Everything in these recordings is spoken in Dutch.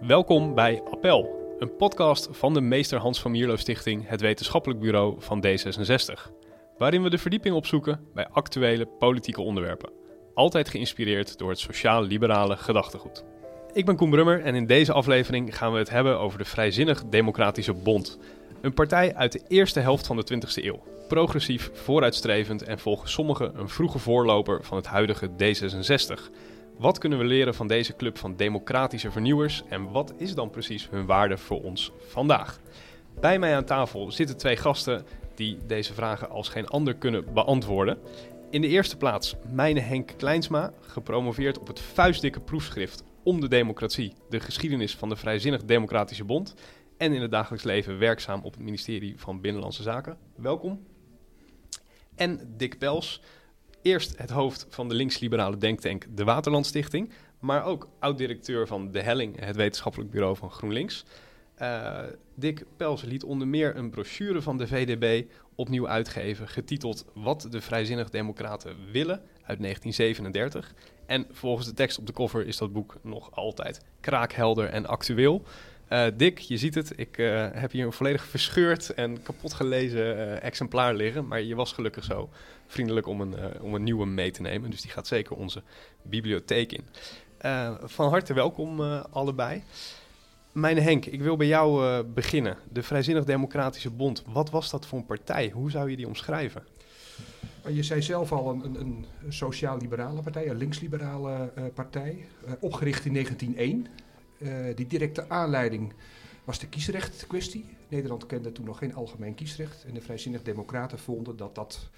Welkom bij Appel, een podcast van de Meester Hans van Mierlo Stichting, het wetenschappelijk bureau van D66. Waarin we de verdieping opzoeken bij actuele politieke onderwerpen. Altijd geïnspireerd door het sociaal-liberale gedachtegoed. Ik ben Koen Brummer en in deze aflevering gaan we het hebben over de Vrijzinnig Democratische Bond. Een partij uit de eerste helft van de 20e eeuw. Progressief, vooruitstrevend en volgens sommigen een vroege voorloper van het huidige D66. Wat kunnen we leren van deze club van democratische vernieuwers en wat is dan precies hun waarde voor ons vandaag? Bij mij aan tafel zitten twee gasten die deze vragen als geen ander kunnen beantwoorden. In de eerste plaats mijne Henk Kleinsma, gepromoveerd op het vuistdikke proefschrift om de democratie, de geschiedenis van de Vrijzinnig Democratische Bond en in het dagelijks leven werkzaam op het ministerie van Binnenlandse Zaken. Welkom. En Dick Pels, eerst het hoofd van de linksliberale denktank De Waterlandstichting, maar ook oud-directeur van De Helling, het wetenschappelijk bureau van GroenLinks. Uh, Dick Pels liet onder meer een brochure van de VDB opnieuw uitgeven, getiteld Wat de Vrijzinnig Democraten willen uit 1937. En volgens de tekst op de cover is dat boek nog altijd kraakhelder en actueel. Uh, Dick, je ziet het, ik uh, heb hier een volledig verscheurd en kapot gelezen uh, exemplaar liggen. Maar je was gelukkig zo vriendelijk om een, om een nieuwe mee te nemen. Dus die gaat zeker onze bibliotheek in. van harte welkom allebei. Mijn Henk, ik wil bij jou beginnen. De Vrijzinnig Democratische Bond, wat was dat voor een partij? Hoe zou je die omschrijven? Je zei zelf al een, een, een sociaal-liberale partij, een linksliberale partij. opgericht in 1901. Uh, die directe aanleiding was de kiesrechtkwestie. Nederland kende toen nog geen algemeen kiesrecht. En de vrijzinnig democraten vonden dat dat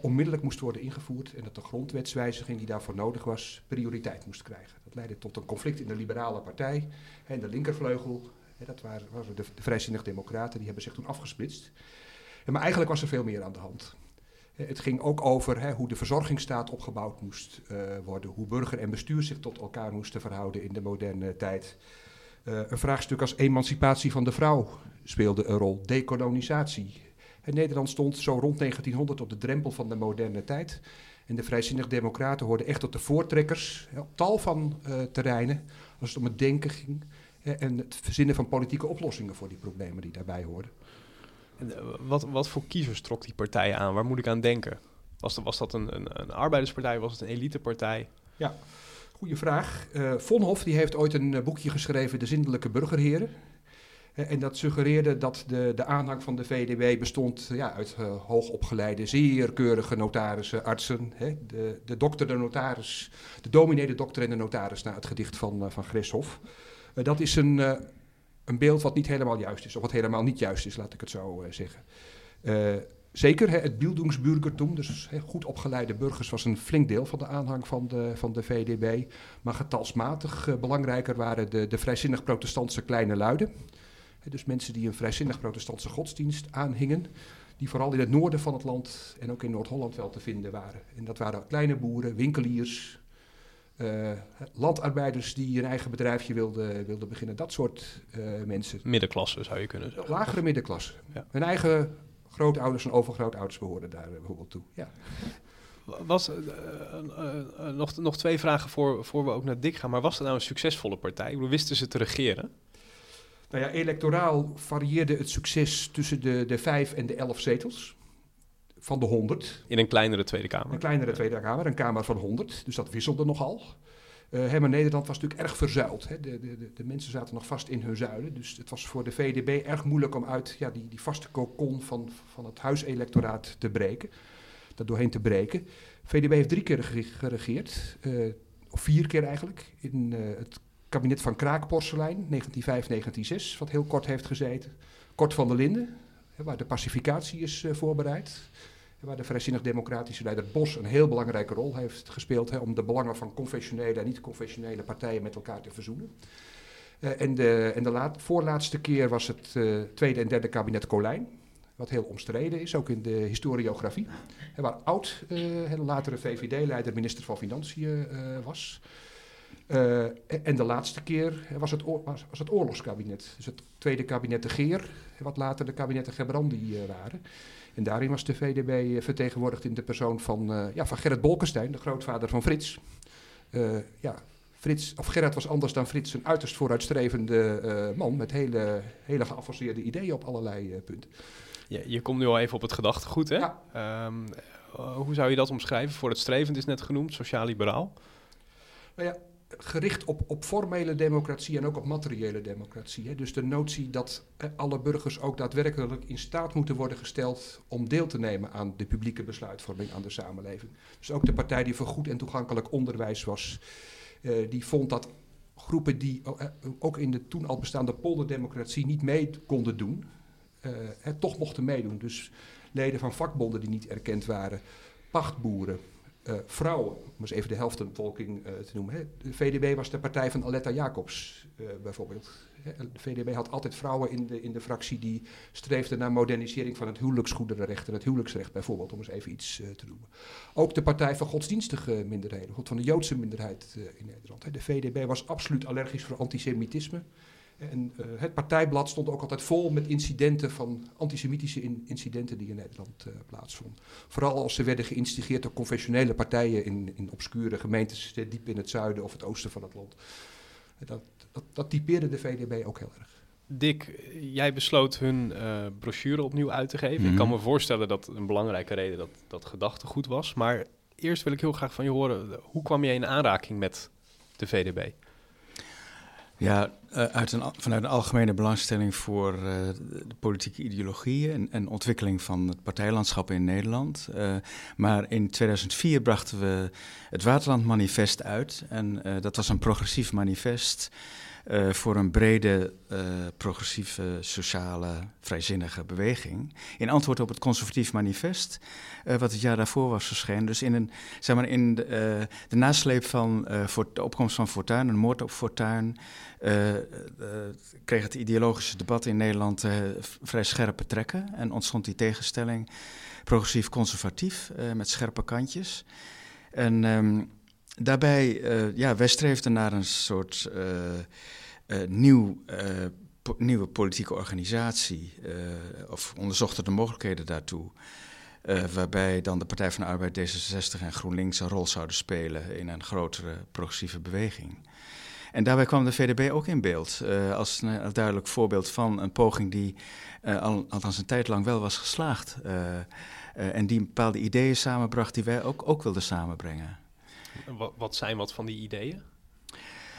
onmiddellijk moest worden ingevoerd. En dat de grondwetswijziging die daarvoor nodig was, prioriteit moest krijgen. Dat leidde tot een conflict in de liberale partij. En de linkervleugel, dat waren, de, vrijzinnig democraten, die hebben zich toen afgesplitst. Maar eigenlijk was er veel meer aan de hand. Het ging ook over hè, hoe de verzorgingsstaat opgebouwd moest uh, worden, hoe burger en bestuur zich tot elkaar moesten verhouden in de moderne tijd. Uh, een vraagstuk als emancipatie van de vrouw speelde een rol, dekolonisatie. En Nederland stond zo rond 1900 op de drempel van de moderne tijd. En de vrijzinnig democraten hoorden echt tot de voortrekkers hè, op tal van terreinen, als het om het denken ging hè, en het verzinnen van politieke oplossingen voor die problemen die daarbij hoorden. Eh, wat, wat voor kiezers trok die partij aan? Waar moet ik aan denken? Was dat, was dat een, een, een arbeiderspartij? Was het een elitepartij? Ja, goede vraag. Uh, Vonhoff die heeft ooit een boekje geschreven, De Zindelijke Burgerheren. En dat suggereerde dat de, de aanhang van de VDB bestond ja, uit hoogopgeleide, zeer keurige notarissen, artsen. Hè, de, de dokter, de notaris, de dominee, de dokter en de notaris, naar het gedicht van, van Greshoff. dat is een een beeld wat niet helemaal juist is, of wat helemaal niet juist is, laat ik het zo uh, zeggen. Uh, zeker, hè, het Bildungsbürgertum, dus goed opgeleide burgers, was een flink deel van de aanhang van de, van de VDB. Maar getalsmatig uh, belangrijker waren de, de vrijzinnig protestantse kleine luiden. Dus mensen die een vrijzinnig protestantse godsdienst aanhingen. Die vooral in het noorden van het land en ook in Noord-Holland wel te vinden waren. En dat waren kleine boeren, winkeliers, uh, landarbeiders die een eigen bedrijfje wilden, wilden beginnen. Dat soort uh, mensen. Middenklasse zou je kunnen zeggen. Lagere middenklasse. Ja. Hun eigen grootouders en overgrootouders behoorden daar bijvoorbeeld toe. Ja. Was, uh, nog, nog twee vragen voor, voor we ook naar Dick gaan. Maar was dat nou een succesvolle partij? Hoe wisten ze te regeren? Nou ja, electoraal varieerde het succes tussen de, de vijf en de elf zetels van de 100. In een kleinere Tweede Kamer. Een kleinere Tweede Kamer, een Kamer van 100. Dus dat wisselde nogal. Uh, maar Nederland was natuurlijk erg verzuild. Hè. De, de, de, mensen zaten nog vast in hun zuilen. Dus het was voor de VDB erg moeilijk om uit ja, die, die vaste kokon van, van het huiselectoraat te breken. Dat doorheen te breken. VDB heeft drie keer geregeerd. Uh, of vier keer eigenlijk. In uh, het kabinet van Kraakporselein, 1905-1906. Wat heel kort heeft gezeten. Kort van der Linden, waar de pacificatie is voorbereid waar de vrijzinnig-democratische leider Bos een heel belangrijke rol heeft gespeeld hè, om de belangen van conventionele en niet-conventionele partijen met elkaar te verzoenen. Uh, en de, en de laat, voorlaatste keer was het uh, tweede en derde kabinet Colijn, wat heel omstreden is, ook in de historiografie. Hè, waar oud, uh, latere VVD-leider, minister van Financiën was. en de laatste keer was het, het oorlogskabinet, dus het tweede kabinet de Geer, wat later de kabinetten Gebrandi waren. En daarin was de VDB eh, vertegenwoordigd in de persoon van, uh, ja, van Gerrit Bolkestein, de grootvader van Frits. Uh, ja, Frits, of Gerard was anders dan Frits een uiterst vooruitstrevende man met hele, hele geavanceerde ideeën op allerlei punten. Je, je komt nu al even op het gedachtegoed, hè? Ja. Ehm, hoe zou je dat omschrijven? Vooruitstrevend is net genoemd, sociaal-liberaal. Nou ja, gericht op, op formele democratie en ook op materiële democratie. Hè. Dus de notie dat alle burgers ook daadwerkelijk in staat moeten worden gesteld om deel te nemen aan de publieke besluitvorming, aan de samenleving. Dus ook de partij die voor goed en toegankelijk onderwijs was, eh, die vond dat groepen die eh, ook in de toen al bestaande polderdemocratie niet mee konden doen, uh, toch mochten meedoen. Dus leden van vakbonden die niet erkend waren, pachtboeren, uh, vrouwen, om eens even de helft van de bevolking uh, te noemen. Hè. De VDB was de partij van Aletta Jacobs uh, bijvoorbeeld. De VDB had altijd vrouwen in de, in de fractie die streefden naar modernisering van het huwelijksgoederenrecht en het huwelijksrecht bijvoorbeeld, om eens even iets te noemen. Ook de partij van godsdienstige minderheden, van de Joodse minderheid in Nederland. Hè. De VDB was absoluut allergisch voor antisemitisme. En uh, het partijblad stond ook altijd vol met incidenten van antisemitische in, incidenten die in Nederland uh, plaatsvonden. Vooral als ze werden geïnstigeerd door conventionele partijen in, in obscure gemeentes diep in het zuiden of het oosten van het land. Dat, dat, dat typeerde de VDB ook heel erg. Dick, jij besloot hun uh, brochure opnieuw uit te geven. Mm -hmm. Ik kan me voorstellen dat een belangrijke reden dat, dat gedachtegoed was. Maar eerst wil ik heel graag van je horen, hoe kwam je in aanraking met de VDB? Ja, uh, uit een, vanuit een algemene belangstelling voor uh, de politieke ideologieën en, en, ontwikkeling van het partijlandschap in Nederland. Uh, maar in 2004 brachten we het Waterland Manifest uit. En dat was een progressief manifest uh, voor een brede, uh, progressieve, sociale, vrijzinnige beweging. In antwoord op het conservatief manifest, uh, wat het jaar daarvoor was verschenen. Dus in, een, zeg maar in de, de nasleep van de opkomst van Fortuyn, een moord op Fortuyn, kreeg het ideologische debat in Nederland vrij scherpe trekken. En ontstond die tegenstelling progressief-conservatief met scherpe kantjes. En... Um, daarbij, uh, ja, wij streefden naar een soort uh, uh, nieuw, nieuwe politieke organisatie, of onderzochten de mogelijkheden daartoe. waarbij dan de Partij van de Arbeid, D66 en GroenLinks een rol zouden spelen in een grotere progressieve beweging. En daarbij kwam de VDB ook in beeld als een, een, duidelijk voorbeeld van een poging die al, althans een tijd lang wel was geslaagd. en die bepaalde ideeën samenbracht die wij ook, ook wilden samenbrengen. Wat, wat zijn wat van die ideeën?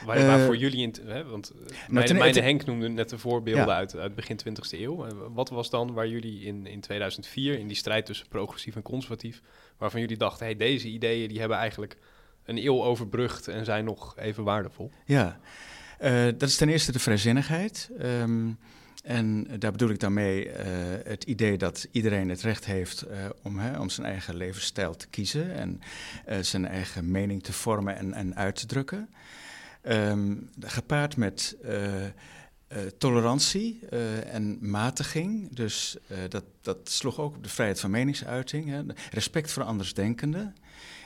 Waar, uh, waarvoor jullie in... Hè, want mijn, mijn Henk noemde net de voorbeelden ja. uit, uit begin 20e eeuw. Wat was dan waar jullie in, in 2004, in die strijd tussen progressief en conservatief... waarvan jullie dachten, hey, deze ideeën die hebben eigenlijk een eeuw overbrugd... en zijn nog even waardevol? Ja, uh, dat is ten eerste de vrijzinnigheid... Um, en daar bedoel ik dan mee uh, het idee dat iedereen het recht heeft uh, om, hè, om zijn eigen levensstijl te kiezen en zijn eigen mening te vormen en, en uit te drukken. Um, gepaard met tolerantie en matiging. Dus dat, dat sloeg ook op de vrijheid van meningsuiting. Hè, respect voor andersdenkenden.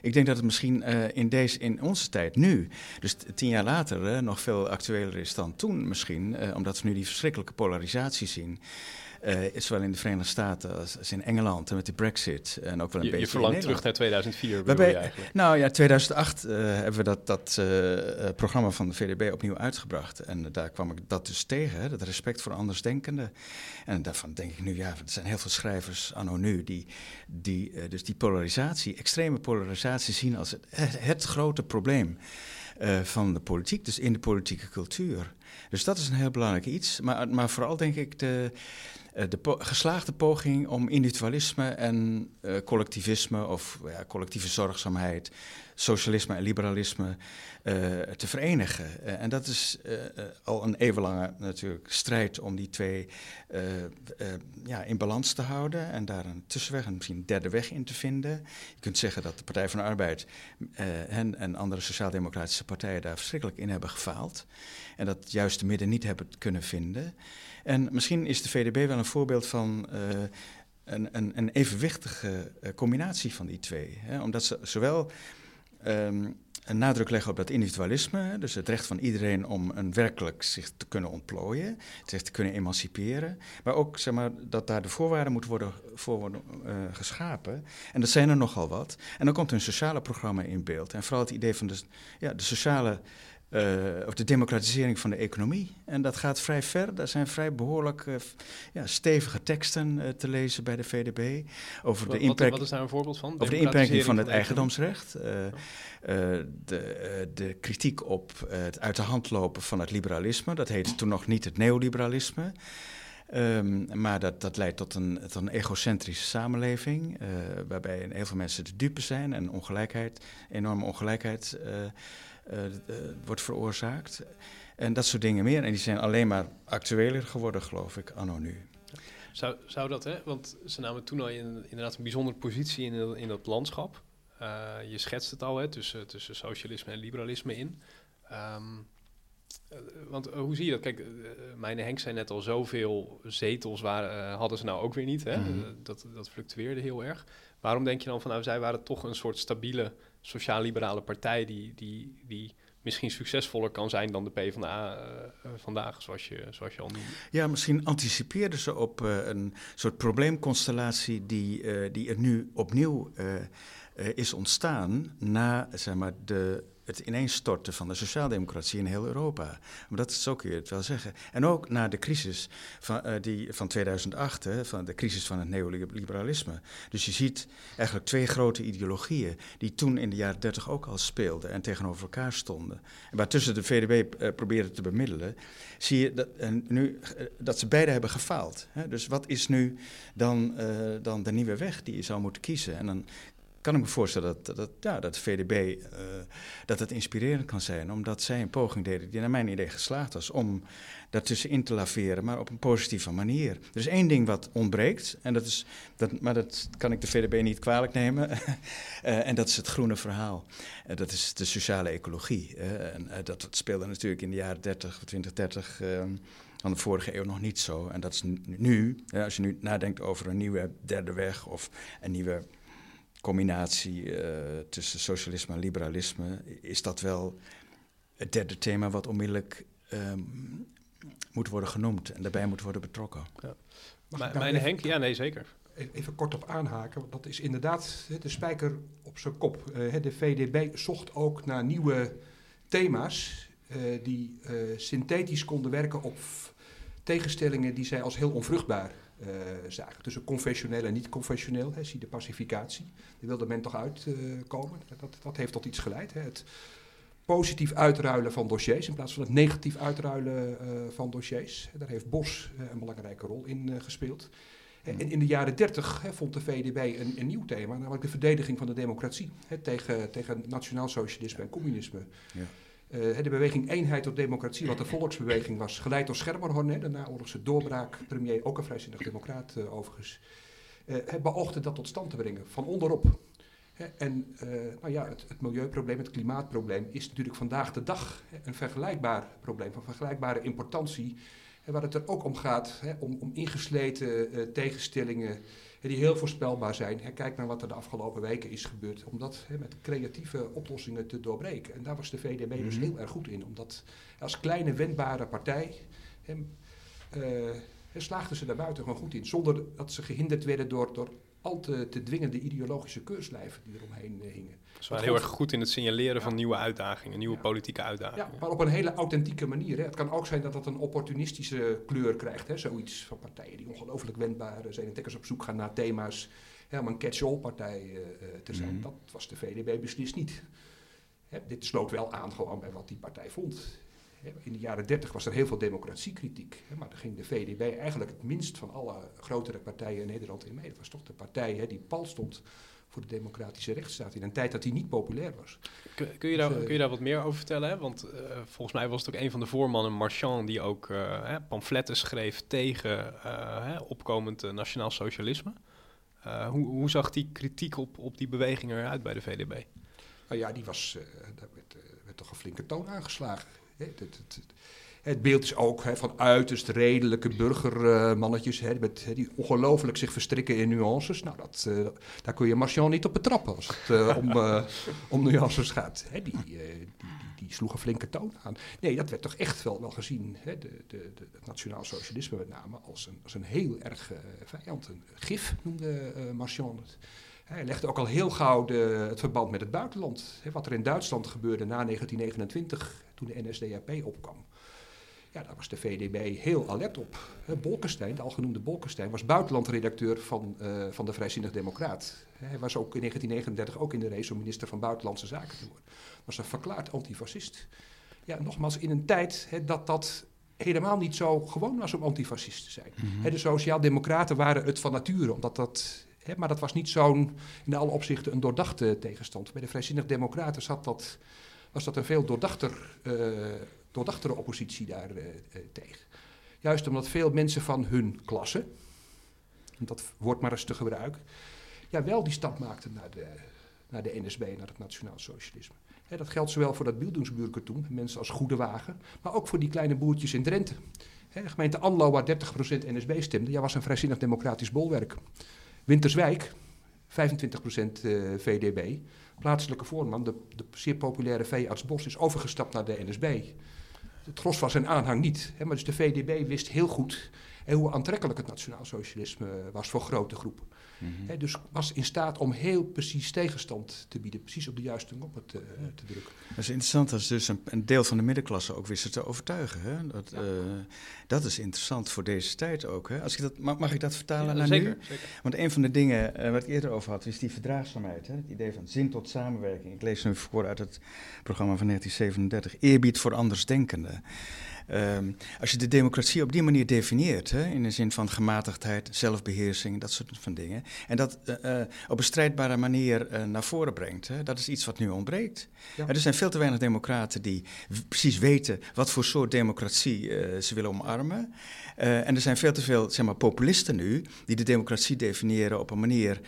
Ik denk dat het misschien uh, in, deze, in onze tijd nu, dus tien jaar later, uh, nog veel actueler is dan toen misschien, uh, omdat we nu die verschrikkelijke polarisatie zien. Uh, zowel in de Verenigde Staten als, als, in Engeland en met de Brexit. En ook wel een je, beetje. Je verlangt terug naar 2004, Waarbij, je eigenlijk? Nou ja, 2008 uh, hebben we dat, dat uh, programma van de VDB opnieuw uitgebracht. En daar kwam ik dat dus tegen, hè, dat respect voor andersdenkenden. En daarvan denk ik nu, ja, er zijn heel veel schrijvers anno nu die, die dus die polarisatie, extreme polarisatie zien als het, het grote probleem. Uh, van de politiek, dus in de politieke cultuur. Dus dat is een heel belangrijk iets. Maar, maar vooral denk ik de, de po geslaagde poging om individualisme en uh, collectivisme of ja, collectieve zorgzaamheid, socialisme en liberalisme uh, te verenigen. Uh, en dat is al een eeuwenlange natuurlijk strijd om die twee ja, in balans te houden en daar een tussenweg en misschien een derde weg in te vinden. Je kunt zeggen dat de Partij van de Arbeid hen en andere sociaal-democratische partijen daar verschrikkelijk in hebben gefaald en dat juist de midden niet hebben kunnen vinden. En misschien is de VDB wel een voorbeeld van een, een, een, evenwichtige combinatie van die twee. Hè? Omdat ze zowel um, een nadruk leggen op dat individualisme, dus het recht van iedereen om een werkelijk zich te kunnen ontplooien, zich te kunnen emanciperen, maar ook zeg maar, dat daar de voorwaarden moeten worden, voor worden uh, geschapen. En dat zijn er nogal wat. En dan komt een sociale programma in beeld. En vooral het idee van de, ja, de sociale uh, of de democratisering van de economie. En dat gaat vrij ver. Daar zijn vrij behoorlijk uh, ja, stevige teksten uh, te lezen bij de VDB. Over wat, de impact, wat is daar een voorbeeld van? Over de inperking van, het eigendomsrecht. de, de kritiek op het uit de hand lopen van het liberalisme. Dat heette toen nog niet het neoliberalisme. Um, maar dat, dat leidt tot een, tot een egocentrische samenleving, waarbij heel veel mensen de dupe zijn en ongelijkheid, enorme ongelijkheid wordt veroorzaakt. En dat soort dingen meer. En die zijn alleen maar actueler geworden, geloof ik, anno nu. Zou, zou dat, hè? Want ze namen toen al in, inderdaad een bijzondere positie in, in dat landschap. Uh, je schetst het al, hè, tussen, tussen socialisme en liberalisme in. Um, want hoe zie je dat? Kijk, mijn Henk zei net al, zoveel zetels waren, hadden ze nou ook weer niet. Hè? Mm dat, dat fluctueerde heel erg. Waarom denk je dan van, nou, zij waren toch een soort stabiele sociaal-liberale partij die, die, die misschien succesvoller kan zijn dan de PvdA uh, eh, vandaag, zoals je, zoals je al noemde. Ja, misschien anticipeerden ze op uh, een soort probleemconstellatie die, die er nu opnieuw is ontstaan na zeg maar, de het ineenstorten van de sociaaldemocratie in heel Europa. Maar dat, zo kun je het wel zeggen. En ook na de crisis van, uh, die, van 2008, hè, van de crisis van het neoliberalisme. Dus je ziet eigenlijk twee grote ideologieën die toen in de jaren 30 ook al speelden en tegenover elkaar stonden. En waartussen de VDB eh, probeerde te bemiddelen, zie je dat, en nu, uh, dat ze beide hebben gefaald. Hè. Dus wat is nu dan, dan de nieuwe weg die je zou moeten kiezen? En dan kan ik me voorstellen dat, dat, ja, dat VDB uh, dat het inspirerend kan zijn, omdat zij een poging deden die naar mijn idee geslaagd was om daartussenin te laveren, maar op een positieve manier. Er is één ding wat ontbreekt, en dat is, dat, maar dat kan ik de VDB niet kwalijk nemen, uh, en dat is het groene verhaal. Uh, dat is de sociale ecologie. en dat, dat, speelde natuurlijk in de jaren 30, 20, 30 van de vorige eeuw nog niet zo. En dat is nu, als je nu nadenkt over een nieuwe derde weg of een nieuwe combinatie uh, tussen socialisme en liberalisme, is dat wel het derde thema wat onmiddellijk um, moet worden genoemd en daarbij moet worden betrokken. Ja. Mijn Henk, ja, nee, zeker. Even kort op aanhaken, want dat is inderdaad de spijker op zijn kop. Uh, de VDB zocht ook naar nieuwe thema's uh, die synthetisch konden werken op tegenstellingen die zij als heel onvruchtbaar zaken. Tussen confessioneel en niet-confessioneel, zie de pacificatie. Daar wilde men toch uitkomen. Uh, dat, dat heeft tot iets geleid. Hè. Het positief uitruilen van dossiers in plaats van het negatief uitruilen uh, van dossiers. Daar heeft Bos een belangrijke rol in gespeeld. En in de jaren 30 vond de VDB een, een, nieuw thema, namelijk de verdediging van de democratie tegen, tegen nationaal socialisme en communisme. Ja. Uh, de beweging Eenheid tot Democratie, wat de volksbeweging was, geleid door Schermerhorn, de naoorlogse doorbraak, premier, ook een vrijzinnig democraat uh, overigens, uh, beoogde dat tot stand te brengen, van onderop. en nou ja, het, het, milieuprobleem, het klimaatprobleem, is natuurlijk vandaag de dag een vergelijkbaar probleem, van vergelijkbare importantie, waar het er ook om gaat, om, om ingesleten tegenstellingen die heel voorspelbaar zijn. kijk naar wat er de afgelopen weken is gebeurd, om dat met creatieve oplossingen te doorbreken. En daar was de VDB dus mhm. heel erg goed in, omdat als kleine wendbare partij uh, slaagden ze daar buiten gewoon goed in, zonder dat ze gehinderd werden door, door al te, te dwingende ideologische keurslijven die eromheen uh, hingen. Ze waren heel erg goed in het signaleren van nieuwe uitdagingen, nieuwe politieke uitdagingen. Ja, maar op een hele authentieke manier. Hè. Het kan ook zijn dat dat een opportunistische kleur krijgt. Hè. Zoiets van partijen die ongelooflijk wendbaar zijn en telkens op zoek gaan naar thema's. Hè, om een catch-all partij uh, te zijn. Mhm. Dat was de VDB beslist niet. Hè, dit sloot wel aan gewoon bij wat die partij vond. In de jaren 30 was er heel veel democratiekritiek. Maar dan ging de VDB eigenlijk het minst van alle grotere partijen in Nederland in mee. Dat was toch de partij die pal stond voor de democratische rechtsstaat in een tijd dat hij niet populair was. Kun, kun je, daar, dus, kun je daar wat meer over vertellen? Hè? Want uh, volgens mij was het ook een van de voormannen, Marchand, die ook uh, pamfletten schreef tegen uh, opkomend nationaal socialisme. Hoe, hoe, zag die kritiek op, op die beweging eruit bij de VDB? Nou ja, die was, daar werd, werd, toch een flinke toon aangeslagen. Het, het, het, het beeld is ook hè, van uiterst redelijke burgermannetjes, hè, met, die ongelooflijk zich verstrikken in nuances. Nou, dat, uh, daar kun je Marchand niet op betrappen als het uh, om, uh, om nuances gaat. Hè, die, die, die, die, sloeg een flinke toon aan. Nee, dat werd toch echt wel, wel gezien, hè, de, de, de, het nationaal socialisme met name, als een, als een heel erg vijand. Een gif noemde Marchand het. Hij legde ook al heel gauw de, het verband met het buitenland. Hè, wat er in Duitsland gebeurde na 1929, toen de NSDAP opkwam. Ja, daar was de VDB heel alert op. Bolkestein, de algenoemde Bolkestein, was buitenlandredacteur van, uh, van de Vrijzinnig Democraat. Hij was ook in 1939 ook in de race om minister van Buitenlandse Zaken te worden. Was een verklaard antifascist. Ja, nogmaals, in een tijd dat dat helemaal niet zo gewoon was om antifascist te zijn. Mm de Sociaaldemocraten waren het van nature, omdat dat maar dat was niet zo'n, in alle opzichten, een doordachte tegenstand. Bij de Vrijzinnig Democraten zat dat, was dat een veel doordachter, uh, doordachtere oppositie daar uh, tegen. Juist omdat veel mensen van hun klasse, dat woord maar eens te gebruiken, ja, wel die stap maakten naar de, naar de NSB, naar het Nationaal Socialisme. dat geldt zowel voor dat Bildungsburger toen, mensen als Goedewagen, maar ook voor die kleine boertjes in Drenthe. gemeente Anlo, waar 30% NSB stemde, ja, was een vrijzinnig democratisch bolwerk. Winterswijk, 25% VDB. Plaatselijke voorman, de, de zeer populaire veearts Bos, is overgestapt naar de NSB. Het gros van zijn aanhang niet. Hè, maar dus de VDB wist heel goed hoe aantrekkelijk het nationaal socialisme was voor grote groepen. Mm dus was in staat om heel precies tegenstand te bieden, precies op de juiste knop te, uh, te drukken. Dat is interessant, dat is dus een, een, deel van de middenklasse ook wisten te overtuigen. Hè? Dat, uh, dat is interessant voor deze tijd ook. Hè? Als ik dat, mag, mag ik dat vertalen ja, naar zeker, nu? Zeker. Want een van de dingen uh, wat ik eerder over had, is die verdraagzaamheid. Hè? Het idee van zin tot samenwerking. Ik lees nu voor uit het programma van 1937. Eerbied voor andersdenkenden. Um, als je de democratie op die manier definieert, hè, in de zin van gematigdheid, zelfbeheersing, dat soort van dingen, en dat uh, uh, op een strijdbare manier uh, naar voren brengt, hè, dat is iets wat nu ontbreekt. Ja. Er zijn veel te weinig democraten die precies weten wat voor soort democratie ze willen omarmen. en er zijn veel te veel zeg maar, populisten nu die de democratie definiëren op een manier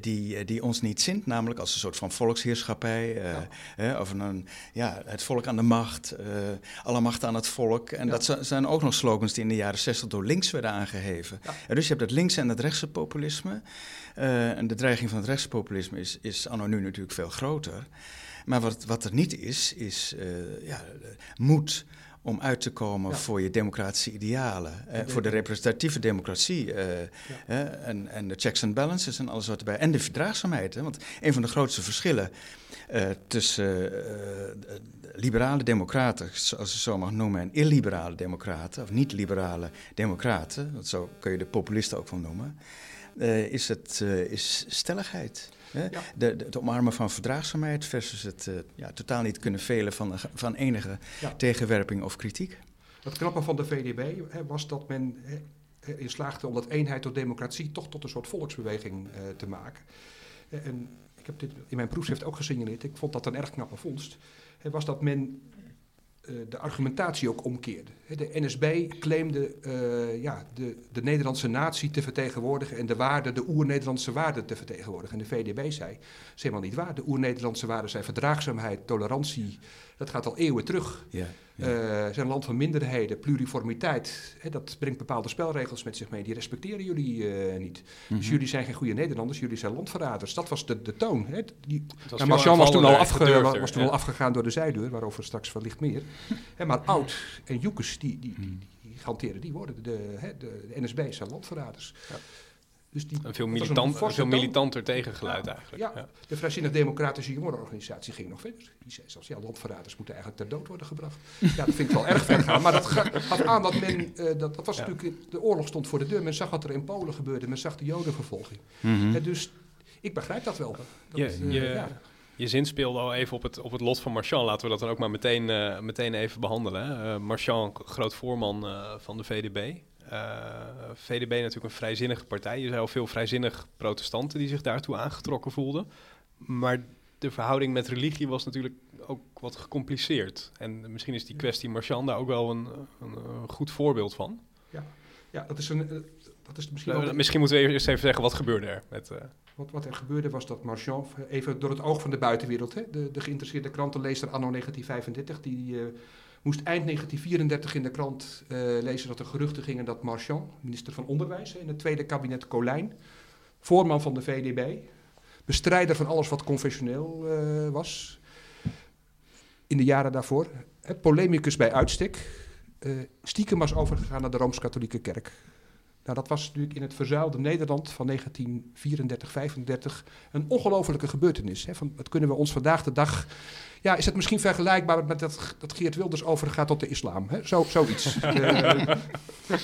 die, die ons niet zint, namelijk als een soort van volksheerschappij, uh, ja. of een, ja, het volk aan de macht, uh, alle macht aan het volk. En ja. dat zijn ook nog slogans die in de jaren 60 door links werden aangeheven. Ja. dus je hebt het linkse en het rechtse populisme. en de dreiging van het rechtspopulisme is, is anno nu natuurlijk veel groter. Maar wat, wat er niet is, is ja, moed om uit te komen ja. voor je democratische idealen. Eh, voor de representatieve democratie. Eh, ja. eh, en, en de checks and balances en alles wat erbij. En de verdraagzaamheid. Hè, want een van de grootste verschillen tussen liberale democraten, zoals je zo mag noemen, en illiberale democraten, of niet-liberale democraten, want zo kun je de populisten ook wel noemen, is, het, is stelligheid. Hè? Ja. De, de, het omarmen van verdraagzaamheid versus het uh, ja, totaal niet kunnen velen van, van enige ja. tegenwerping of kritiek. Het knappe van de VDB hè, was dat men hè, in slaagde om dat eenheid tot democratie toch tot een soort volksbeweging uh, te maken. En ik heb dit in mijn proefschrift ook gesignaleerd, ik vond dat een erg knappe vondst, was dat men de argumentatie ook omkeerde. De NSB claimde uh, ja, de, de Nederlandse natie te vertegenwoordigen en de waarden, de oer-Nederlandse waarden te vertegenwoordigen. En de VDB zei, dat is helemaal niet waar. De oer-Nederlandse waarden zijn verdraagzaamheid, tolerantie, dat gaat al eeuwen terug. Ja, ja. Uh, zijn een land van minderheden, pluriformiteit. Hè, dat brengt bepaalde spelregels met zich mee. Die respecteren jullie uh, niet. Mm -hmm. Dus jullie zijn geen goede Nederlanders, jullie zijn landverraders. Dat was de, de toon. Hè. Die, nou, Marchand was toen, al, afge, was, was toen ja. al afgegaan door de zijdeur, waarover straks wellicht meer. hè, maar Oud en Joekes, die, die, die, die, die hanteren die woorden. De, hè, de, de NSB zijn landverraders. Dus die, een veel, militant, een veel militanter tegengeluid ja, eigenlijk. Ja. ja. De Vrijzinnig Democratische Jongerenorganisatie ging nog verder. Die zei zelfs, ja, landverraders moeten eigenlijk ter dood worden gebracht. ja, dat vind ik wel erg ver gaan. Maar dat gaf aan dat men, uh, dat, dat was ja. natuurlijk, de oorlog stond voor de deur. Men zag wat er in Polen gebeurde. Men zag de jodenvervolging. Mm -hmm. en dus ik begrijp dat wel. Dat, je, uh, je, ja. je zin speelde al even op het, op het lot van Marchand. Laten we dat dan ook maar meteen, uh, meteen even behandelen. Uh, Marchand, groot voorman van de VDB. Uh, VDB natuurlijk een vrijzinnige partij. Je zei al veel vrijzinnig protestanten die zich daartoe aangetrokken voelden. Maar de verhouding met religie was natuurlijk ook wat gecompliceerd. En misschien is die kwestie Marchand daar ook wel een, een, een, goed voorbeeld van. Ja, ja dat is een... Dat is misschien, uh, misschien moeten we eerst even zeggen, wat gebeurde er? Met, uh... wat, wat er gebeurde was dat Marchand, even door het oog van de buitenwereld... Hè, de, de geïnteresseerde krantenlezer anno 1935... die uh, moest eind 1934 in de krant uh, lezen dat er geruchten gingen dat Marchand, minister van Onderwijs in het tweede kabinet Colijn, voorman van de VDB, bestrijder van alles wat confessioneel uh, was, in de jaren daarvoor, hè, polemicus bij uitstek, uh, stiekem was overgegaan naar de Rooms-Katholieke Kerk. Nou, dat was natuurlijk in het verzuilde Nederland van 1934, 35 een ongelofelijke gebeurtenis. Hè. Van, dat kunnen we ons vandaag de dag... Ja, is het misschien vergelijkbaar met dat, dat Geert Wilders overgaat tot de islam? Hè? Zo, zoiets. uh, dat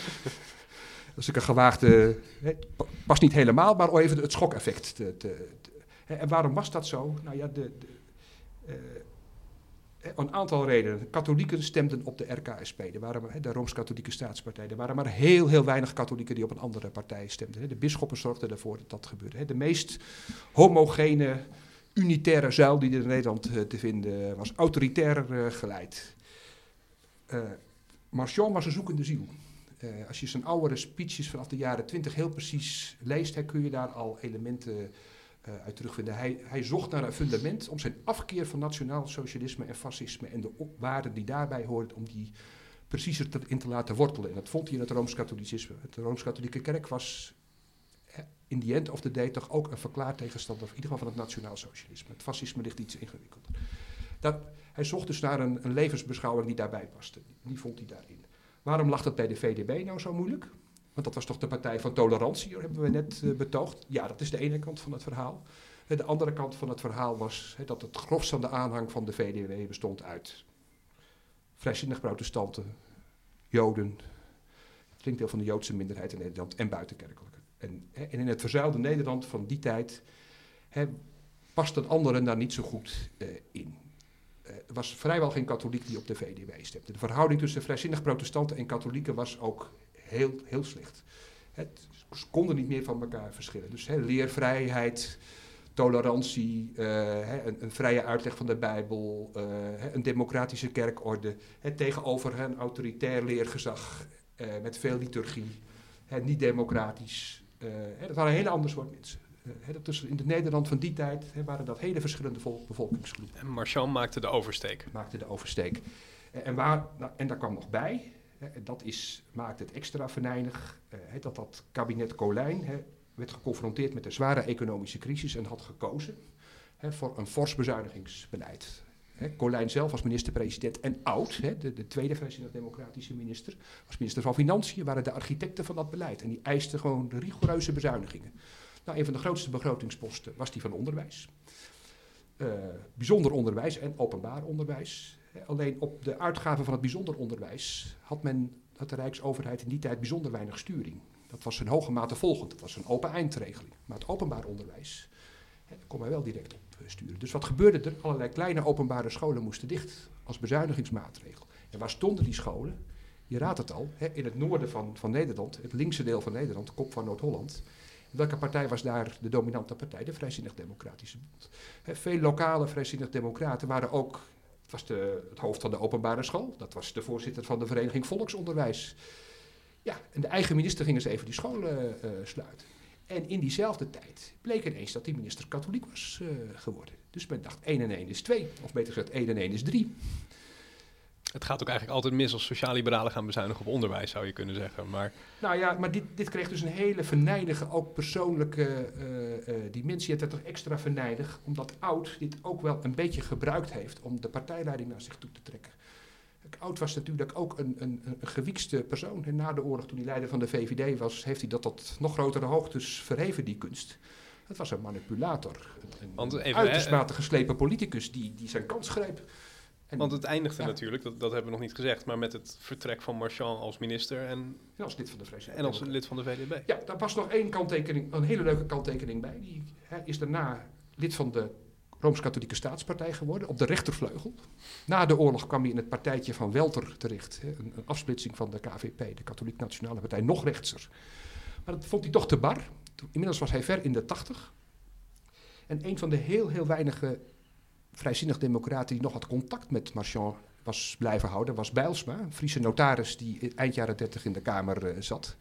is een gewaagde... Hè, past niet helemaal, maar even het schokeffect. Te, te, te, en waarom was dat zo? Nou ja, de... de uh, een aantal redenen. Katholieken stemden op de RKSP, de, Rooms-Katholieke Staatspartij. Er waren maar heel, heel weinig katholieken die op een andere partij stemden. De bisschoppen zorgden ervoor dat dat gebeurde. De meest homogene, unitaire zuil die er in Nederland te vinden was, autoritair geleid. Uh, was een zoekende ziel. Als je zijn oudere speeches vanaf de jaren twintig heel precies leest, kun je daar al elementen uit terugvinden. Hij, hij, zocht naar een fundament om zijn afkeer van nationaal socialisme en fascisme en de waarden die daarbij hoorden, om die preciezer te, in te laten wortelen. En dat vond hij in het Rooms-Katholicisme. De Rooms-Katholieke Kerk was in the end of the day toch ook een verklaard tegenstander, in ieder geval van het nationaal socialisme. Het fascisme ligt iets ingewikkelder. Dat, hij zocht dus naar een, een levensbeschouwing die daarbij paste. Die vond hij daarin. Waarom lag dat bij de VDB nou zo moeilijk? Want dat was toch de partij van tolerantie, hebben we net uh, betoogd. Ja, dat is de ene kant van het verhaal. De andere kant van het verhaal was dat het gros van de aanhang van de VDW bestond uit vrijzinnig protestanten, Joden, flink deel van de Joodse minderheid in Nederland en buitenkerkelijke. En, in het verzuilde Nederland van die tijd he, pasten anderen daar niet zo goed uh, in. Er was vrijwel geen katholiek die op de VDW stemde. De verhouding tussen vrijzinnig protestanten en katholieken was ook heel, heel slecht. Het, ze konden niet meer van elkaar verschillen. Dus hè, leervrijheid, tolerantie, uh, hè, een, een, vrije uitleg van de Bijbel, uh, hè, een democratische kerkorde, tegenover een autoritair leergezag uh, met veel liturgie, niet democratisch. dat waren een hele ander soort mensen. dat tussen in het Nederland van die tijd waren dat hele verschillende bevolkingsgroepen. En Marchand maakte de oversteek. Maakte de oversteek. en, waar, nou, en daar kwam nog bij, dat is, maakt het extra venijnig uh, dat dat kabinet Colijn werd geconfronteerd met een zware economische crisis en had gekozen voor een fors bezuinigingsbeleid. Colijn zelf was minister-president en oud, de, de, tweede vrijzinnig-democratische minister, was minister van Financiën, waren de architecten van dat beleid. En die eisten gewoon rigoureuze bezuinigingen. Nou, een van de grootste begrotingsposten was die van onderwijs. Uh, bijzonder onderwijs en openbaar onderwijs. Alleen op de uitgaven van het bijzonder onderwijs had, men, had de Rijksoverheid in die tijd bijzonder weinig sturing. Dat was een hoge mate volgend, dat was een open eindregeling. Maar het openbaar onderwijs kon men wel direct op sturen. Dus wat gebeurde er? Allerlei kleine openbare scholen moesten dicht als bezuinigingsmaatregel. En waar stonden die scholen? Je raadt het al, in het noorden van, van Nederland, het linkse deel van Nederland, de kop van Noord-Holland. Welke partij was daar de dominante partij? De Vrijzinnig-Democratische Bond. He, veel lokale Vrijzinnig-Democraten waren ook het was de, het hoofd van de openbare school. Dat was de voorzitter van de vereniging Volksonderwijs. Ja, en de eigen minister ging eens even die scholen uh, sluiten. En in diezelfde tijd bleek ineens dat die minister katholiek was uh, geworden. Dus men dacht 1 en 1 is 2, of beter gezegd 1 en 1 is 3. Het gaat ook eigenlijk altijd mis als sociaal-liberalen gaan bezuinigen op onderwijs, zou je kunnen zeggen. Maar... Nou ja, maar dit, dit kreeg dus een hele venijnige, ook persoonlijke uh, uh, dimensie. Het werd toch extra venijnig, omdat Oud dit ook wel een beetje gebruikt heeft om de partijleiding naar zich toe te trekken. Oud was natuurlijk ook een, een, een gewiekste persoon. En na de oorlog, toen hij leider van de VVD was, heeft hij dat tot nog grotere hoogtes verheven, die kunst. Het was een manipulator, een, een even, uiterst hè, matig geslepen politicus die, die zijn kans greep. En, Want het eindigde ja. natuurlijk, dat, dat hebben we nog niet gezegd, maar met het vertrek van Marchand als minister en, als lid van de Vrijzinnig en als lid van de VDB. Ja, daar was nog één kanttekening, een hele leuke kanttekening bij. Die hè, is daarna lid van de Rooms-Katholieke Staatspartij geworden, op de rechtervleugel. Na de oorlog kwam hij in het partijtje van Welter terecht. Hè, een, een, afsplitsing van de KVP, de Katholiek Nationale Partij, nog rechtser. Maar dat vond hij toch te bar. Inmiddels was hij ver in de tachtig. En een van de heel, heel weinige vrijzinnig democraten die nog wat contact met Marchand was blijven houden, was Bijlsma, een Friese notaris die eind jaren 30 in de Kamer uh, zat.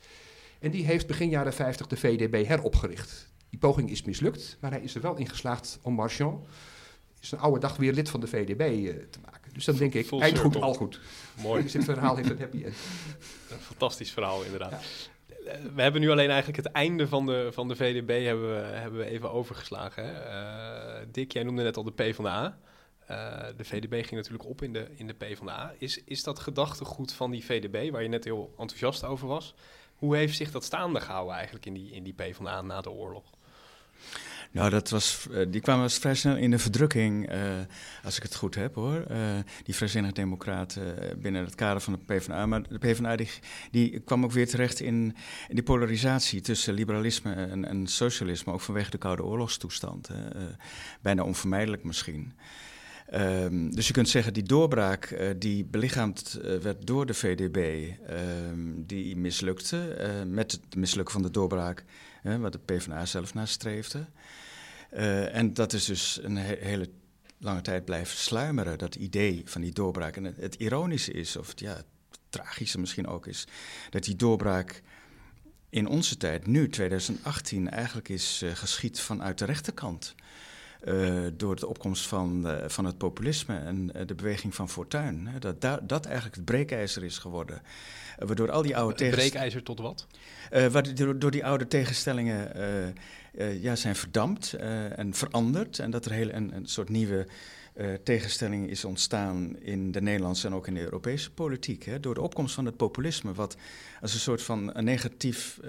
En die heeft begin jaren 50 de VDB heropgericht. Die poging is mislukt, maar hij is er wel in geslaagd om Marchand, zijn oude dag weer lid van de VDB uh, te maken. Dus dan denk ik, eind goed, al goed. Mooi. Dus dit verhaal heeft een happy end. Een fantastisch verhaal, inderdaad. Ja. Eh, We hebben nu alleen eigenlijk het einde van de, van de VDB hebben we, hebben we even overgeslagen. Hè? Uh, Dick, jij noemde net al de PvdA. Uh, de VDB ging natuurlijk op in de, in de PvdA. Is, is dat gedachtegoed van die VDB, waar je net heel enthousiast over was, Hoe heeft zich dat staande gehouden eigenlijk in die, in die PvdA na de oorlog? Nou, dat was, uh, die kwamen vrij snel in de verdrukking, uh, als ik het goed heb hoor. Uh, die Vrijzinnige Democraten binnen het kader van de PvdA. Maar de PvdA die, kwam ook weer terecht in, in die polarisatie tussen liberalisme en, en, socialisme. Ook vanwege de Koude Oorlogstoestand. bijna onvermijdelijk misschien. Um, dus je kunt zeggen, die doorbraak die belichaamd werd door de VDB, um, die mislukte. Met het mislukken van de doorbraak, wat de PvdA zelf nastreefde. En dat is dus een he hele lange tijd blijven sluimeren, dat idee van die doorbraak. En het, ironische is, of het, ja, het tragische misschien ook is, dat die doorbraak in onze tijd, nu 2018, eigenlijk is geschied vanuit de rechterkant. Uh, door de opkomst van, uh, van het populisme en uh, de beweging van Fortuin. Hè, dat da dat eigenlijk het breekijzer is geworden. waardoor al die oude tegenstellingen. Breekijzer tot wat? door, door die oude tegenstellingen ja, zijn verdampt en veranderd. En dat er heel, een, een soort nieuwe tegenstelling is ontstaan in de Nederlandse en ook in de Europese politiek. Hè, door de opkomst van het populisme, wat als een soort van een negatief,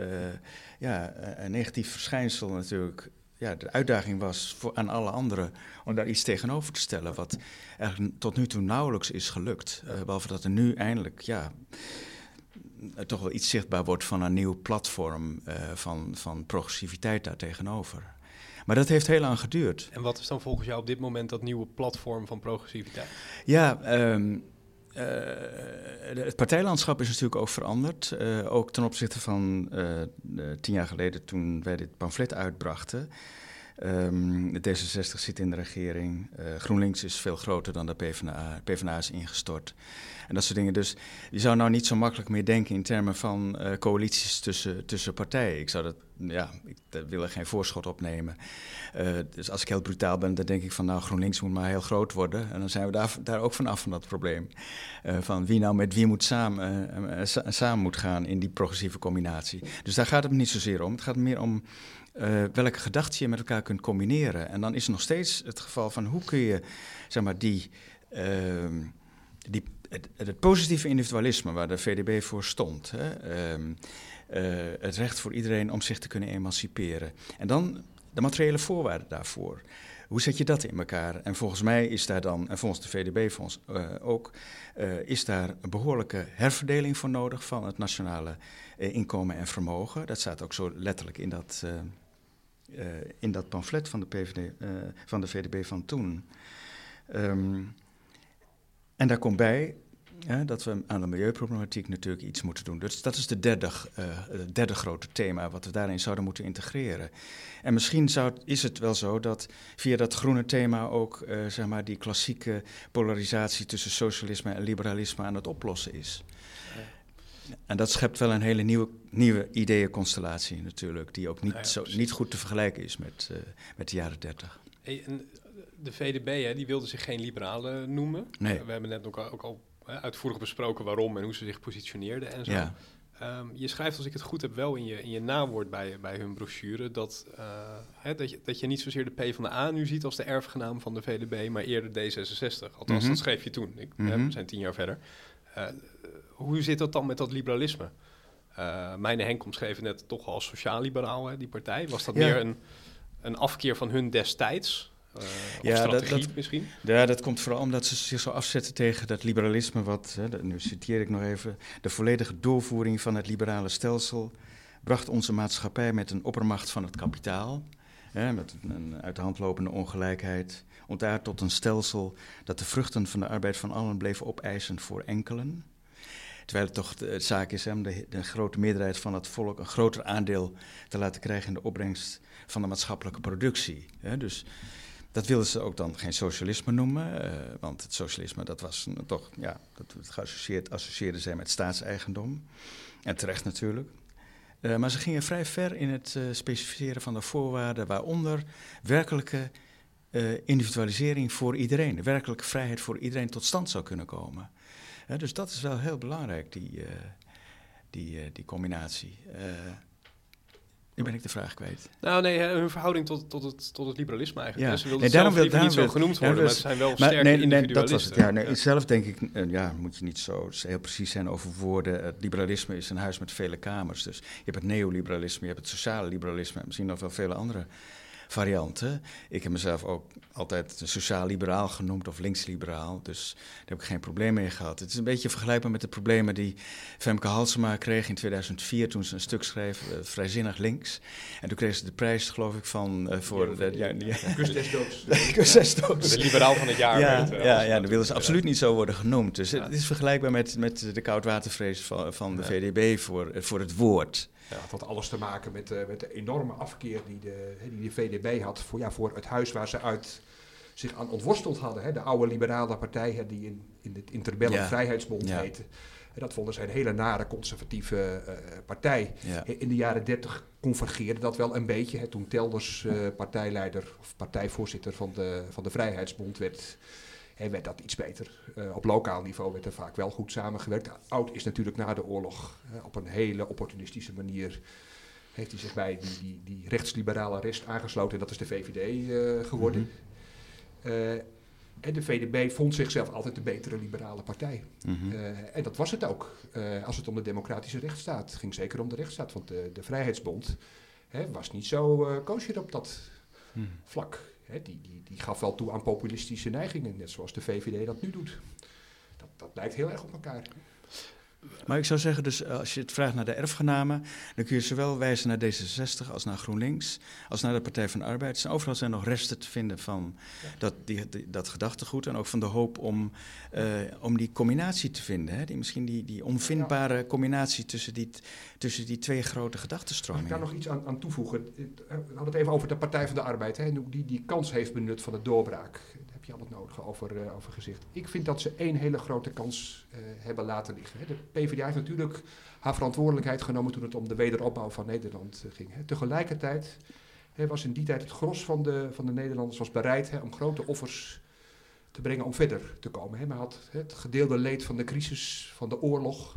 ja, een negatief verschijnsel natuurlijk ja, de uitdaging was voor, aan alle anderen om daar iets tegenover te stellen, wat eigenlijk tot nu toe nauwelijks is gelukt. Uh, behalve dat er nu eindelijk ja, toch wel iets zichtbaar wordt van een nieuw platform uh, van, van progressiviteit daar tegenover. Maar dat heeft heel lang geduurd. En wat is dan volgens jou op dit moment dat nieuwe platform van progressiviteit? Ja, um, uh, het partijlandschap is natuurlijk ook veranderd. Uh, ook ten opzichte van uh, tien jaar geleden toen wij dit pamflet uitbrachten. Um, de D66 zit in de regering. GroenLinks is veel groter dan de PvdA. PvdA is ingestort. En dat soort dingen. Dus je zou nou niet zo makkelijk meer denken in termen van coalities tussen, tussen partijen. Ik zou dat, ja, ik wil er geen voorschot op nemen. Uh, dus als ik heel brutaal ben, dan denk ik van nou GroenLinks moet maar heel groot worden. En dan zijn we daar, daar ook vanaf van dat probleem. Van wie nou met wie moet samen, samen moet gaan in die progressieve combinatie. Dus daar gaat het niet zozeer om. Het gaat meer om welke gedachten je met elkaar kunt combineren. En dan is nog steeds het geval van hoe kun je zeg maar, die, ehm, die, het, positieve individualisme waar de VDB voor stond. Hè, ehm, het recht voor iedereen om zich te kunnen emanciperen. En dan de materiële voorwaarden daarvoor. Hoe zet je dat in elkaar? En volgens mij is daar dan, en volgens de VDB-fonds uh, ook, uh, is daar een behoorlijke herverdeling voor nodig van het nationale inkomen en vermogen. Dat staat ook zo letterlijk in dat, in dat pamflet van de, PVD, van de VDB van toen. Um, en daar komt bij dat we aan de milieuproblematiek natuurlijk iets moeten doen. Dus dat is de derde, het derde grote thema wat we daarin zouden moeten integreren. En misschien zou, is het wel zo dat via dat groene thema ook zeg maar die klassieke polarisatie tussen socialisme en liberalisme aan het oplossen is. En dat schept wel een hele nieuwe, nieuwe ideeënconstellatie natuurlijk, die ook niet, ja, ja, zo, niet goed te vergelijken is met, uh, met de jaren dertig. Hey, de VDB hè, die wilde zich geen liberalen noemen. Nee. we hebben net ook al, ook al uitvoerig besproken waarom en hoe ze zich positioneerden en zo. Ja. Um, je schrijft, als ik het goed heb, wel in je, in je nawoord bij, bij hun brochure... Dat, uh, hè, dat, je, dat je niet zozeer de P van de A nu ziet als de erfgenaam van de VDB... maar eerder D66. Althans, mm -hmm. dat schreef je toen. Ik, mm -hmm. We zijn tien jaar verder. Uh, hoe zit dat dan met dat liberalisme? Uh, Mijn Henk omschreef net toch als sociaal-liberaal, die partij. Was dat ja. meer een, een afkeer van hun destijds... Uh, ja, dat, dat, misschien? Ja, dat komt vooral omdat ze zich zo afzetten tegen dat liberalisme, wat, hè, dat, nu citeer ik nog even, de volledige doorvoering van het liberale stelsel bracht onze maatschappij met een oppermacht van het kapitaal, hè, met een uit de hand lopende ongelijkheid, ontaard tot een stelsel dat de vruchten van de arbeid van allen bleef opeisen voor enkelen. Terwijl het toch de zaak is om de, de, grote meerderheid van het volk een groter aandeel te laten krijgen in de opbrengst van de maatschappelijke productie. Dus dat wilden ze ook dan geen socialisme noemen, uh, want het socialisme dat was toch, ja, dat geassocieerd associeerden zij met staatseigendom. En terecht natuurlijk. Uh, maar ze gingen vrij ver in het uh, specificeren van de voorwaarden, waaronder werkelijke individualisering voor iedereen, de werkelijke vrijheid voor iedereen tot stand zou kunnen komen. dus dat is wel heel belangrijk, die, die, die combinatie. Nu ben ik de vraag kwijt. Nou nee, hun verhouding tot, tot, het, tot het liberalisme eigenlijk. Ja. Ze wilden Nee, zelf daarom wil- niet zo daarom genoemd worden, daarom maar ze zijn wel sterke nee, nee, dat was het. Ja, nee, Zelf denk ik, eh, ja, moet je niet zo heel precies zijn over woorden. Het liberalisme is een huis met vele kamers. Dus je hebt het neoliberalisme, je hebt het sociale liberalisme en misschien nog wel vele andere varianten. Ik heb mezelf ook altijd een sociaal-liberaal genoemd of links-liberaal. Dus daar heb ik geen probleem mee gehad. Het is een beetje vergelijkbaar met de problemen die Femke Halsema kreeg in 2004 toen ze een stuk schreef, eh, Vrijzinnig Links. En toen kreeg ze de prijs, geloof ik, van eh, voor... de, ja, ja, Kus des doods. Cursusdoos. De liberaal van het jaar. Ja, het, eh, ja, ja, dan willen ze absoluut niet zo worden genoemd. Dus het is vergelijkbaar met, met de koudwatervrees van, van de. VDB voor, voor het woord. Ja, het had alles te maken met, eh, met de enorme afkeer die de, die de VDB had voor, ja, voor het huis waar ze uit zich aan ontworsteld hadden. Hè. De oude liberale partij hè, die in, in het Interbellum Ja. Vrijheidsbond Ja. heette. En dat vonden ze een hele nare conservatieve eh, partij. In de jaren dertig convergeerde dat wel een beetje. Hè, toen Telders eh, partijleider of partijvoorzitter van de, van de Vrijheidsbond werd, hè, werd dat iets beter. Eh, op lokaal niveau werd er vaak wel goed samengewerkt. Oud is natuurlijk na de oorlog op een hele opportunistische manier. Heeft hij zich bij die, die, die rechtsliberale rest aangesloten en dat is de VVD eh, geworden. Mhm. Eh, en de VDB vond zichzelf altijd de betere liberale partij. Mhm. En dat was het ook. Als het om de democratische rechtsstaat ging, zeker om de rechtsstaat. Want de, de Vrijheidsbond hè, was niet zo koosje op dat Mhm. vlak. Die, die, die gaf wel toe aan populistische neigingen, net zoals de VVD dat nu doet. Dat, dat lijkt heel erg op elkaar. Maar ik zou zeggen, dus eh, als je het vraagt naar de erfgenamen, dan kun je zowel wijzen naar D66 als naar GroenLinks, als naar de Partij van de Arbeid. Overal zijn nog resten te vinden van dat, die, dat gedachtegoed en ook van de hoop om, eh, om die combinatie te vinden. Hè? Die, misschien die, die onvindbare combinatie tussen die, tussen die twee grote Mag ik gedachtenstromingen. daar nog iets aan, aan toevoegen? Eh, We hadden het even over de Partij van de Arbeid, hè, en die die kans heeft benut van de doorbraak. Het nodige over, eh, over gezegd. Ik vind dat ze één hele grote kans eh, hebben laten liggen. Hè. De PvdA heeft natuurlijk haar verantwoordelijkheid genomen toen het om de wederopbouw van Nederland eh, ging. Hè. Tegelijkertijd was in die tijd het gros van de, van de Nederlanders was bereid hè, om grote offers te brengen om verder te komen. Hè. Men had het gedeelde leed van de crisis, van de oorlog.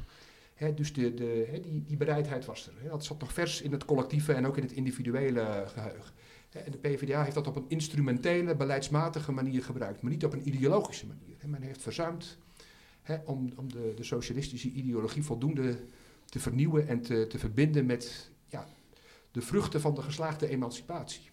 Hè, dus de, de, die, die bereidheid was er. Dat zat nog vers in het collectieve en ook in het individuele geheugen. En de PvdA heeft dat op een instrumentele, beleidsmatige manier gebruikt, maar niet op een ideologische manier. Men heeft verzuimd om, om de, de socialistische ideologie voldoende te vernieuwen en te, te verbinden met ja, de vruchten van de geslaagde emancipatie.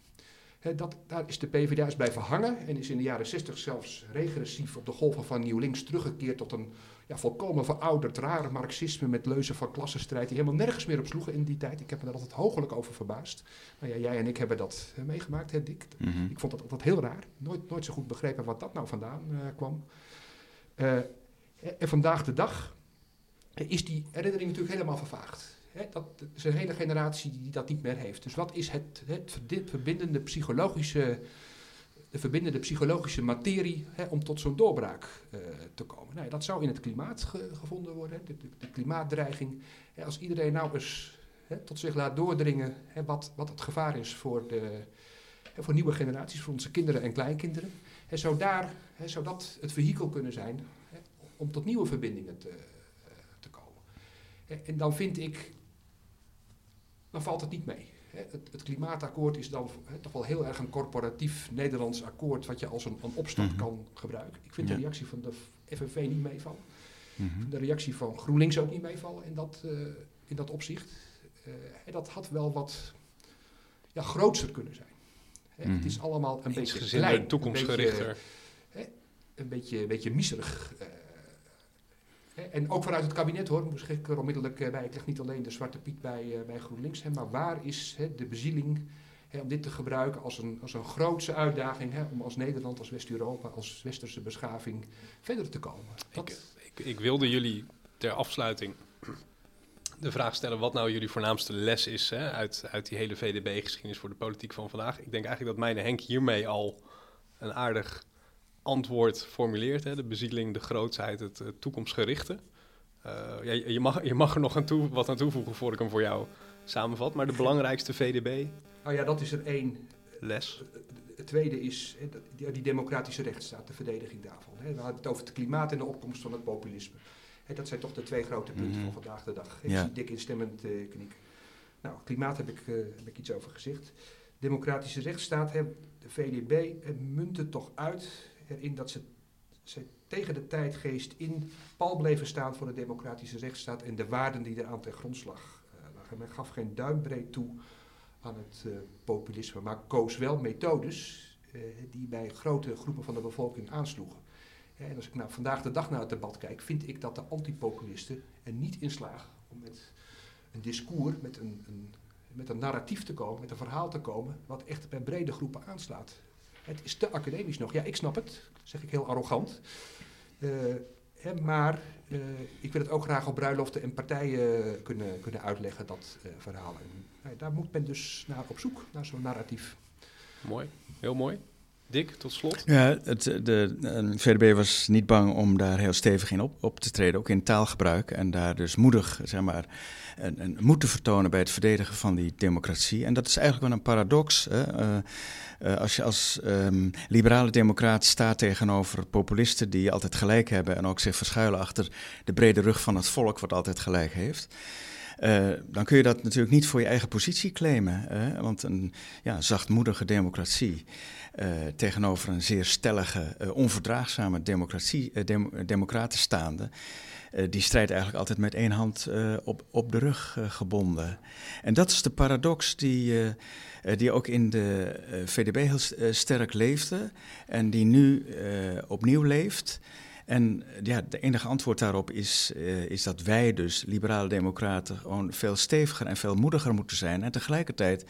Dat, daar is de PvdA eens blijven hangen en is in de jaren 60 zelfs regressief op de golven van Nieuw Links teruggekeerd tot een ja, volkomen verouderd, rare marxisme met leuzen van klassenstrijd die helemaal nergens meer op sloegen in die tijd. Ik heb me daar altijd hoogelijk over verbaasd. Nou ja, jij en ik hebben dat eh, meegemaakt, hè Dick? Mhm. Ik vond dat altijd heel raar. Nooit, nooit zo goed begrepen wat dat nou vandaan eh, kwam. Eh, en vandaag de dag is die herinnering natuurlijk helemaal vervaagd. Hè, dat is een hele generatie die dat niet meer heeft. Dus wat is het, het verbindende psychologische, de verbindende psychologische materie hè, om tot zo'n doorbraak eh, te komen? Nou, dat zou in het klimaat ge- gevonden worden, de, de, klimaatdreiging. Hè, als iedereen nou eens hè, tot zich laat doordringen wat, wat het gevaar is voor, de, voor nieuwe generaties, voor onze kinderen en kleinkinderen. Zou, daar, zou dat het vehikel kunnen zijn om tot nieuwe verbindingen te, eh, te komen? En dan vind ik, dan valt het niet mee. Hè. Het, het klimaatakkoord is dan hè, toch wel heel erg een corporatief Nederlands akkoord, wat je als een, een opstand Mhm. kan gebruiken. Ik vind Ja. de reactie van de FNV niet meevallen. Mhm. De reactie van GroenLinks ook niet meevallen in dat, eh, in dat opzicht. Eh, en dat had wel wat ja, grootser kunnen zijn. Hè, Mhm. Het is allemaal een beetje klein, toekomstgerichter. Een beetje, een beetje, een beetje miserig. eh. En ook vanuit het kabinet hoor, moest ik er onmiddellijk eh, bij. Ik leg niet alleen de zwarte piet bij, eh, bij GroenLinks. Hè, maar waar is hè, de bezieling hè, om dit te gebruiken als een, als een grootse uitdaging... Om als Nederland, als West-Europa, als westerse beschaving verder te komen? Dat, Ik, ik wilde jullie ter afsluiting de vraag stellen wat nou jullie voornaamste les is uit, uit die hele VDB-geschiedenis voor de politiek van vandaag. Ik denk eigenlijk dat mijn Henk hiermee al een aardig antwoord formuleert. Hè, de bezieling, de grootsheid, het eh, toekomstgerichte. Eh, ja, je, mag, je mag er nog aan toe, wat aan toevoegen voor ik hem voor jou samenvat. Maar de belangrijkste VDB-les. nou ja, dat is er één. Het tweede is hè, dat- die, democratische rechtsstaat, de verdediging daarvan. Hè. We hadden het over het klimaat en de opkomst van het populisme. Hè, dat zijn toch de twee grote punten Mhm. van vandaag de dag. Ik Ja. zie dik instemmend eh knikken. Nou, klimaat heb ik, uh, heb ik iets over gezegd. Democratische rechtsstaat, de VDB munt het toch uit erin dat ze, tegen de tijdgeest in pal bleven staan voor de democratische rechtsstaat en de waarden die eraan ten grondslag uh, lagen. Men gaf geen duimbreed toe aan het uh, populisme, maar koos wel methodes die bij grote groepen van de bevolking aansloegen. En als ik nou vandaag de dag naar het debat kijk, vind ik dat de antipopulisten er niet in slagen om met een discours, met een, een, met een narratief te komen, met een verhaal te komen, wat echt bij brede groepen aanslaat. Het is te academisch nog. Ja, ik snap het, zeg ik heel arrogant. Uh, hè, maar uh, ik wil het ook graag op bruiloften en partijen kunnen, kunnen uitleggen, dat uh, verhaal. En, daar moet men dus naar op zoek, naar zo'n narratief. Mooi, heel mooi. Dick, tot slot. Ja, het, de, VDB was niet bang om daar heel stevig in op, op te treden, ook in taalgebruik. En daar dus moedig, zeg maar, een, een moed te vertonen bij het verdedigen van die democratie. En dat is eigenlijk wel een paradox. Hè? Uh, uh, als je als um, liberale democraat staat tegenover populisten die altijd gelijk hebben en ook zich verschuilen achter de brede rug van het volk, wat altijd gelijk heeft. Uh, dan kun je dat natuurlijk niet voor je eigen positie claimen. Hè? Want een ja, zachtmoedige democratie tegenover een zeer stellige, uh, onverdraagzame democratie, dem democraten staande. die strijdt eigenlijk altijd met één hand op, op de rug gebonden. En dat is de paradox die, die ook in de VDB heel sterk leefde en die nu opnieuw leeft. En ja, de enige antwoord daarop is, is dat wij dus, liberale democraten, gewoon veel steviger en veel moediger moeten zijn. En tegelijkertijd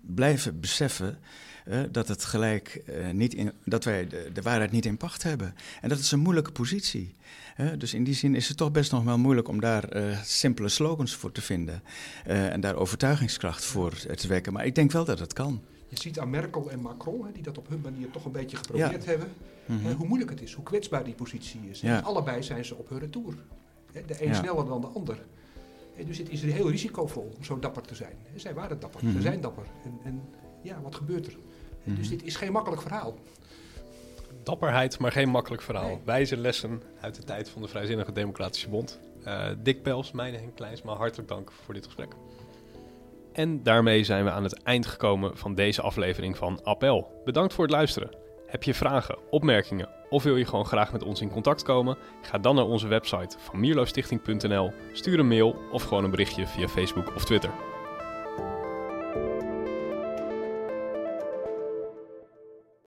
blijven beseffen uh, dat, het gelijk, uh, niet in, dat wij de, de, waarheid niet in pacht hebben. En dat is een moeilijke positie. dus in die zin is het toch best nog wel moeilijk om daar simpele slogans voor te vinden. en daar overtuigingskracht voor te wekken. Maar ik denk wel dat het kan. Je ziet aan Merkel en Macron, hè, die dat op hun manier toch een beetje geprobeerd ja. hebben, mm -hmm. hè, hoe moeilijk het is, hoe kwetsbaar die positie is. Ja. En allebei zijn ze op hun retour. Hè, de een ja. sneller dan de ander. En dus het is heel risicovol om zo dapper te zijn. Zij waren dapper, mm -hmm. ze zijn dapper. En, en, ja, wat gebeurt er? Mm. Dus dit is geen makkelijk verhaal. Dapperheid, maar geen makkelijk verhaal. Nee. Wijze lessen uit de tijd van de Vrijzinnige Democratische Bond. Uh, Dick Pels, mijn Henk Kleinsma, hartelijk dank voor dit gesprek. En daarmee zijn we aan het eind gekomen van deze aflevering van Appel. Bedankt voor het luisteren. Heb je vragen, opmerkingen of wil je gewoon graag met ons in contact komen? Ga dan naar onze website van mierloofstichting.nl, stuur een mail of gewoon een berichtje via Facebook of Twitter.